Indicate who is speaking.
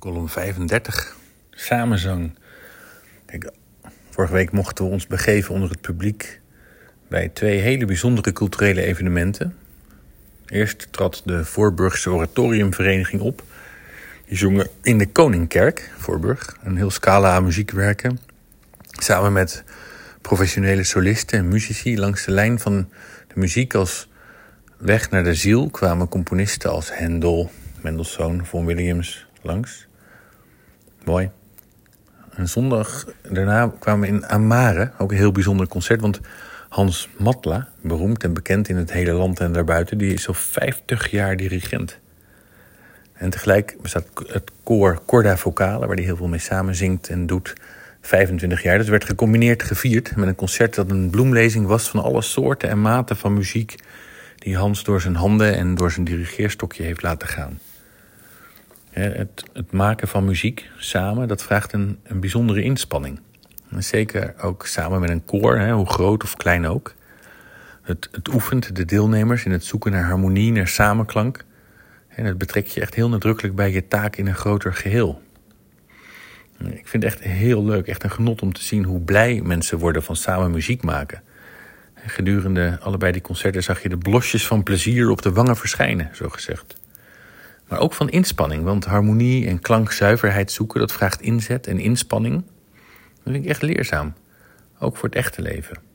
Speaker 1: column 35, samenzang. Kijk, vorige week mochten we ons begeven onder het publiek bij twee hele bijzondere culturele evenementen. Eerst trad de Voorburgse Oratoriumvereniging op. Die zongen in de Koningkerk, Voorburg, een heel scala aan muziekwerken. Samen met professionele solisten en muzici langs de lijn van de muziek als weg naar de ziel kwamen componisten als Handel, Mendelssohn, Von Williams langs. Mooi. En zondag daarna kwamen we in Amare, ook een heel bijzonder concert. Want Hans Matla, beroemd en bekend in het hele land en daarbuiten, die is al 50 jaar dirigent. En tegelijk bestaat het koor Corda Vocale, waar hij heel veel mee samenzingt en doet, 25 jaar. Dat werd gecombineerd gevierd met een concert dat een bloemlezing was van alle soorten en maten van muziek die Hans door zijn handen en door zijn dirigeerstokje heeft laten gaan. Het, het, maken van muziek samen, dat vraagt een, een bijzondere inspanning. Zeker ook samen met een koor, hè, hoe groot of klein ook. Het, het oefent de deelnemers in het zoeken naar harmonie, naar samenklank. En het betrekt je echt heel nadrukkelijk bij je taak in een groter geheel. Ik vind het echt heel leuk, echt een genot om te zien hoe blij mensen worden van samen muziek maken. Gedurende allebei die concerten zag je de blosjes van plezier op de wangen verschijnen, zo gezegd. Maar ook van inspanning, want harmonie en klankzuiverheid zoeken, dat vraagt inzet en inspanning. Dat vind ik echt leerzaam, ook voor het echte leven.